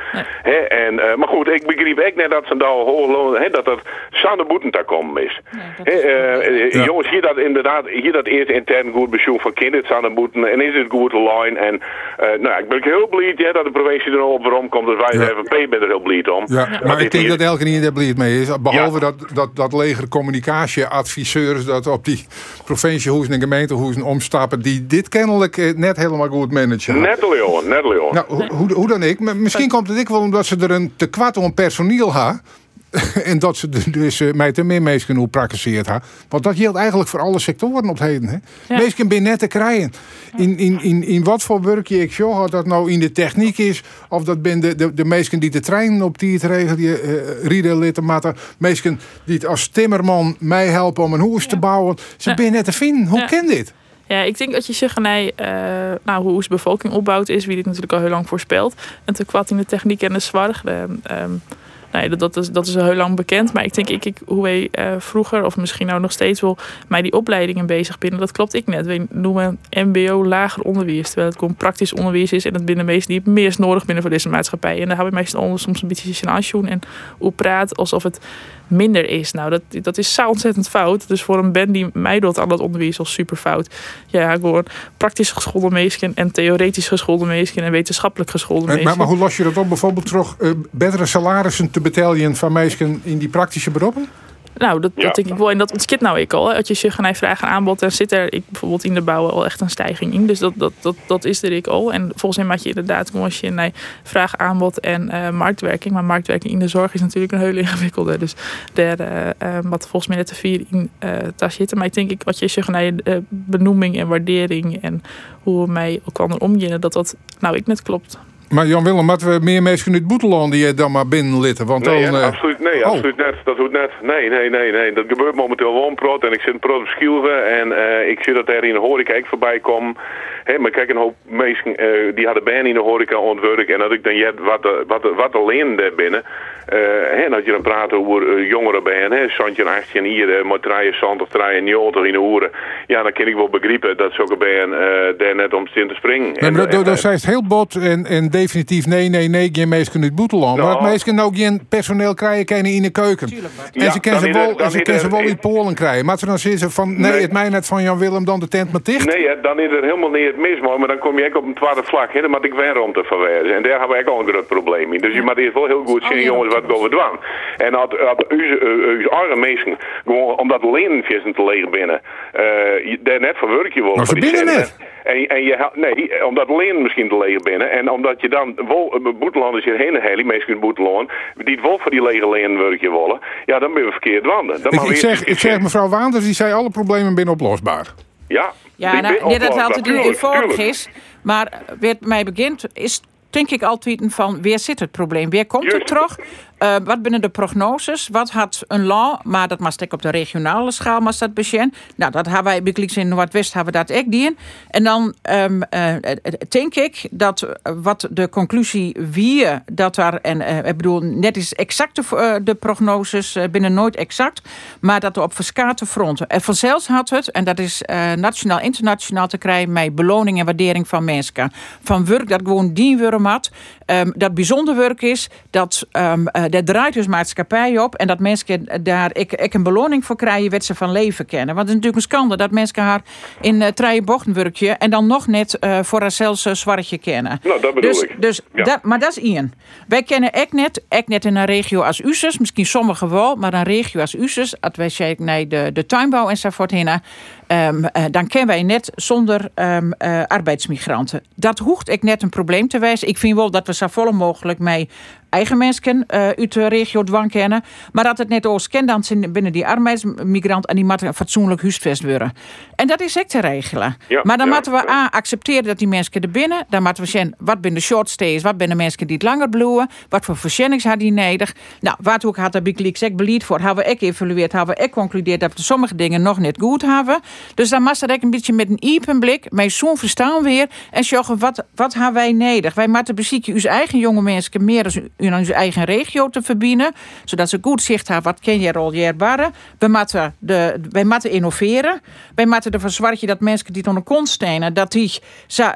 He, en, uh, maar goed, ik begreep echt net dat ze daar hoog dat dat Sanne Boeten daar komen is. Nee, is uh, ja. Jongens, hier dat inderdaad, hier dat eerst intern goed bezoek van kinderen Sanne Boeten. En is het goed En uh, nou, ik ben heel blij ja, dat de provincie er op waarom komt. Dus wij ja. de FNP ben er heel blij om. Ja, maar, maar ik denk dat elke niet er blij mee is. Behalve dat, dat, dat leger communicatieadviseurs dat op die provinciehoezen en gemeentehoezen omstappen. Die dit kennelijk net helemaal goed managen. Net Leon, net Leon. Nou, hoe, hoe dan ik. Misschien komt het ik wel omdat ze er een te kwart om personeel hebben. en dat ze dus uh, mij te meer mensen genoeg praktiseert. Want dat geldt eigenlijk voor alle sectoren op heden. Hè? Ja. Mensen ben net te krijgen. In, in, in, in wat voor werkje ik zo had dat nou in de techniek is. Of dat ben de, de, de mensen die de trein op die het regelen. Die uh, rieden litten matten. Mensen die het als timmerman mij helpen om een huis ja. te bouwen. Ze ja. ben net te vinden. Hoe ken dit? Ja, ik denk dat je zegt, nee, uh, nou, hoe de bevolking opbouwt is, wie dit natuurlijk al heel lang voorspelt. En te kwad in de techniek en de. Um, Nee, dat, dat, is, dat is al heel lang bekend. Maar ik denk, ik, ik, hoe wij uh, vroeger, of misschien nou nog steeds wel, mij die opleidingen bezig binnen, dat klopt ik net. We noemen MBO lager onderwijs, terwijl het gewoon praktisch onderwijs is en het binnen meest die meest nodig binnen voor deze maatschappij. En daar hebben we meestal soms een beetje aan en hoe praat alsof het minder is. Nou, dat, dat is zo ontzettend fout. Dus voor een band die mij doet aan dat onderwijs al super fout. Ja, gewoon praktisch geschoolde meisjes en theoretisch geschoolde meisjes en wetenschappelijk geschoolde meisjes. Maar, maar, hoe los je dat op? Bijvoorbeeld terug uh, betere salarissen te betalen van meisjes in die praktische beroepen? Nou, dat, dat denk ik wel. En dat ontskit nou ik al. Als je zegt, naar vraag en aanbod, dan zit er ik, bijvoorbeeld in de bouw al echt een stijging in. Dus dat, dat, dat, dat is er ik al. En volgens mij maak je inderdaad, als je naar vraag, aanbod en uh, marktwerking. Maar marktwerking in de zorg is natuurlijk een heel ingewikkelde. Dus daar, uh, uh, wat volgens mij net te vier in daar zitten. Maar ik denk, ik, wat je zegt, naar benoeming en waardering en hoe we mij elkaar omgaan, dat dat nou ik net klopt. Maar Jan Willem, moeten we meer mensen uit Boeteland die dan maar binnenlitten? Want nee, dan, absoluut, nee, oh. absoluut net. Dat doet net. Nee, nee, nee, nee. Dat gebeurt momenteel wel een prot. En ik zit prot op Schielven. En uh, ik zie dat er in de horeca ik voorbij kom. Hey, maar kijk, een hoop mensen uh, die hadden bijna in de horeca ontwerp. En dat ik dan, ja, wat, wat, wat alleen daar binnen. Uh, en dat je dan praat over uh, jongeren bij hè, Santje 18 hier, uh, maar draaien zand of draaien 90 in de hoeren. Ja, dan kan ik wel begrijpen dat ze ook bij een daar net om te springen. Nee, maar dat, dat het heel bot en, en definitief nee, nee, nee, geen mensen uit Boeteland. Nou, maar dat mensen nou geen personeel krijgen kunnen in de keuken. En ze kunnen ze wel, en ze kunnen ze wel in Polen krijgen. Maar ze dan zeggen van nee, nee, het mij net van Jan Willem dan de tent maar dicht. Nee, dan is het helemaal niet het mis, maar dan kom je ook op een tweede vlak. Hè, dan moet ik weer om te verwijzen. En daar hebben we ook al een groot probleem in. Dus je moet eerst wel heel goed zien, jongens, wat gaan we doen. En had, had uw arme mensen gewoon omdat lenenvissen te leeg binnen, uh, daar net van werk je. Maar net. En, en je, nee, omdat lenen misschien te leeg binnen. En omdat je dan wel, boetelanders hierheen heen, mensen in boeteland, die het wel voor die lege lenen werkje willen, ja, dan ben je verkeerd wanden. Dan ik, ik, zeg, ik zeg mevrouw Waanders, die zei alle problemen binnen oplosbaar. Ja, ja nou, ja, dat altijd eenvoudig is. Maar wat mij begint, is denk ik altijd van, waar zit het probleem? Waar komt het terug? Uh, wat binnen de prognoses? Wat had een law, maar dat was ik op de regionale schaal, maar dat besjen. Nou, dat hebben wij bij in Noordwest hebben dat ook dien. En dan um, uh, denk ik dat wat de conclusie wie dat daar, en ik bedoel, net is exact de, prognoses binnen nooit exact, maar dat er op verschillende fronten. En vanzelfs had het, en dat is nationaal, internationaal te krijgen, met beloning en waardering van mensen. Van werk dat gewoon dienwurm had, um, dat bijzonder werk is, dat um, daar draait dus maatschappij op. En dat mensen daar ik, ik een beloning voor krijgen, wat ze van leven kennen. Want het is natuurlijk een schande dat mensen haar in uh, treien bochtenwerkje en dan nog net uh, voor haarzelfs uh, zwartje kennen. Nou, dat bedoel dus, ik. Dus ja. dat, maar dat is Ian. Wij kennen ek net, ek net in een regio als Usus, misschien sommigen wel, maar een regio als Usus, als wij zeggen nee, de, de tuinbouw enzovoort. Um, uh, dan kennen wij net zonder um, uh, arbeidsmigranten. Dat hoeft ik net een probleem te wijzen. Ik vind wel dat we zo vol mogelijk mee eigen mensen uh, uit de regio dwang kennen. Maar dat het net oors kent dan zijn binnen die arbeidsmigrant en die moeten fatsoenlijk huisvest worden. En dat is ook te regelen. Ja, maar dan ja, moeten we ja. A, accepteren dat die mensen er binnen. Dan moeten we zien wat binnen de short stays, wat binnen mensen die het langer bloeien. Wat voor verzendings had die nodig. Nou, wat ook had de Big Leagues ook beleid voor. Hebben we ook evalueerd, hebben we ook concludeerd dat we sommige dingen nog niet goed hebben. Dus dan moet er ook een beetje met een iepen blik, met zo'n verstaan weer. En zeggen, wat, wat hebben wij nodig? Wij moeten bezieken uw eigen jonge mensen meer dan in onze eigen regio te verbinden. Zodat ze goed zicht hebben, wat ken je al jaren. We moeten, de, wij moeten innoveren. Wij moeten ervoor zorgen dat mensen die onder kont stenen, dat die,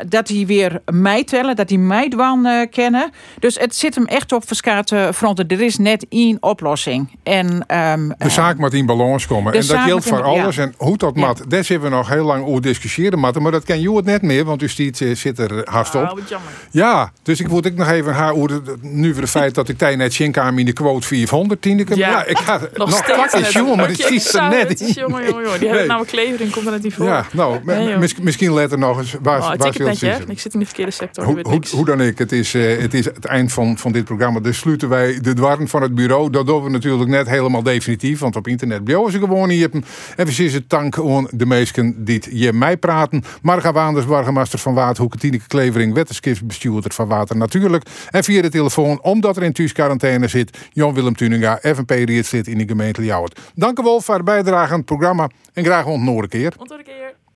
dat die weer mij tellen, dat die mij dwan uh, kennen. Dus het zit hem echt op verschillende fronten. Er is net één oplossing. En, um, de zaak moet in balans komen. En dat geldt voor alles. Ja. En hoe dat ja. mat, daar zitten we nog heel lang over discussiëren. Matten, maar dat ken je het net meer, want u stiet, zit er haast op. Oh, wat jammer. Ja, dus ik moet ik nog even haar over nu voor de feit dat ik tijd net Shinkaam in de quote 400 tiende. Ja. Ja, ik ga Nog nog jongen, maar het ziet er net het. in. Jongen, jongen, jongen. Die hebben nou een klever in, komt er net niet voor. Ja, nou, Nee, mis- misschien let er nog eens waar, Oh, waar het ze net, het hè? Ik zit in de verkeerde sector. Hoe, dan ik, het is, eh, het is het eind van, van dit programma. Dus sluiten wij de dwarren van het bureau. Dat doen we natuurlijk net helemaal definitief. Want op internet blijven ze gewoon niet. Even precies het aan de meesten die je mij praten. Marga Waanders, burgemeester van Waterhoek. Tineke Klevering, wetenschapsbestuurder van Water Natuurlijk. En via de telefoon, omdat er in thuisquarantaine zit, Jan-Willem Tuninga, FNP-rietslid in de gemeente Ljouwert. Dank u wel voor de bijdrage aan het programma. En graag ontnoren keer. Een keer.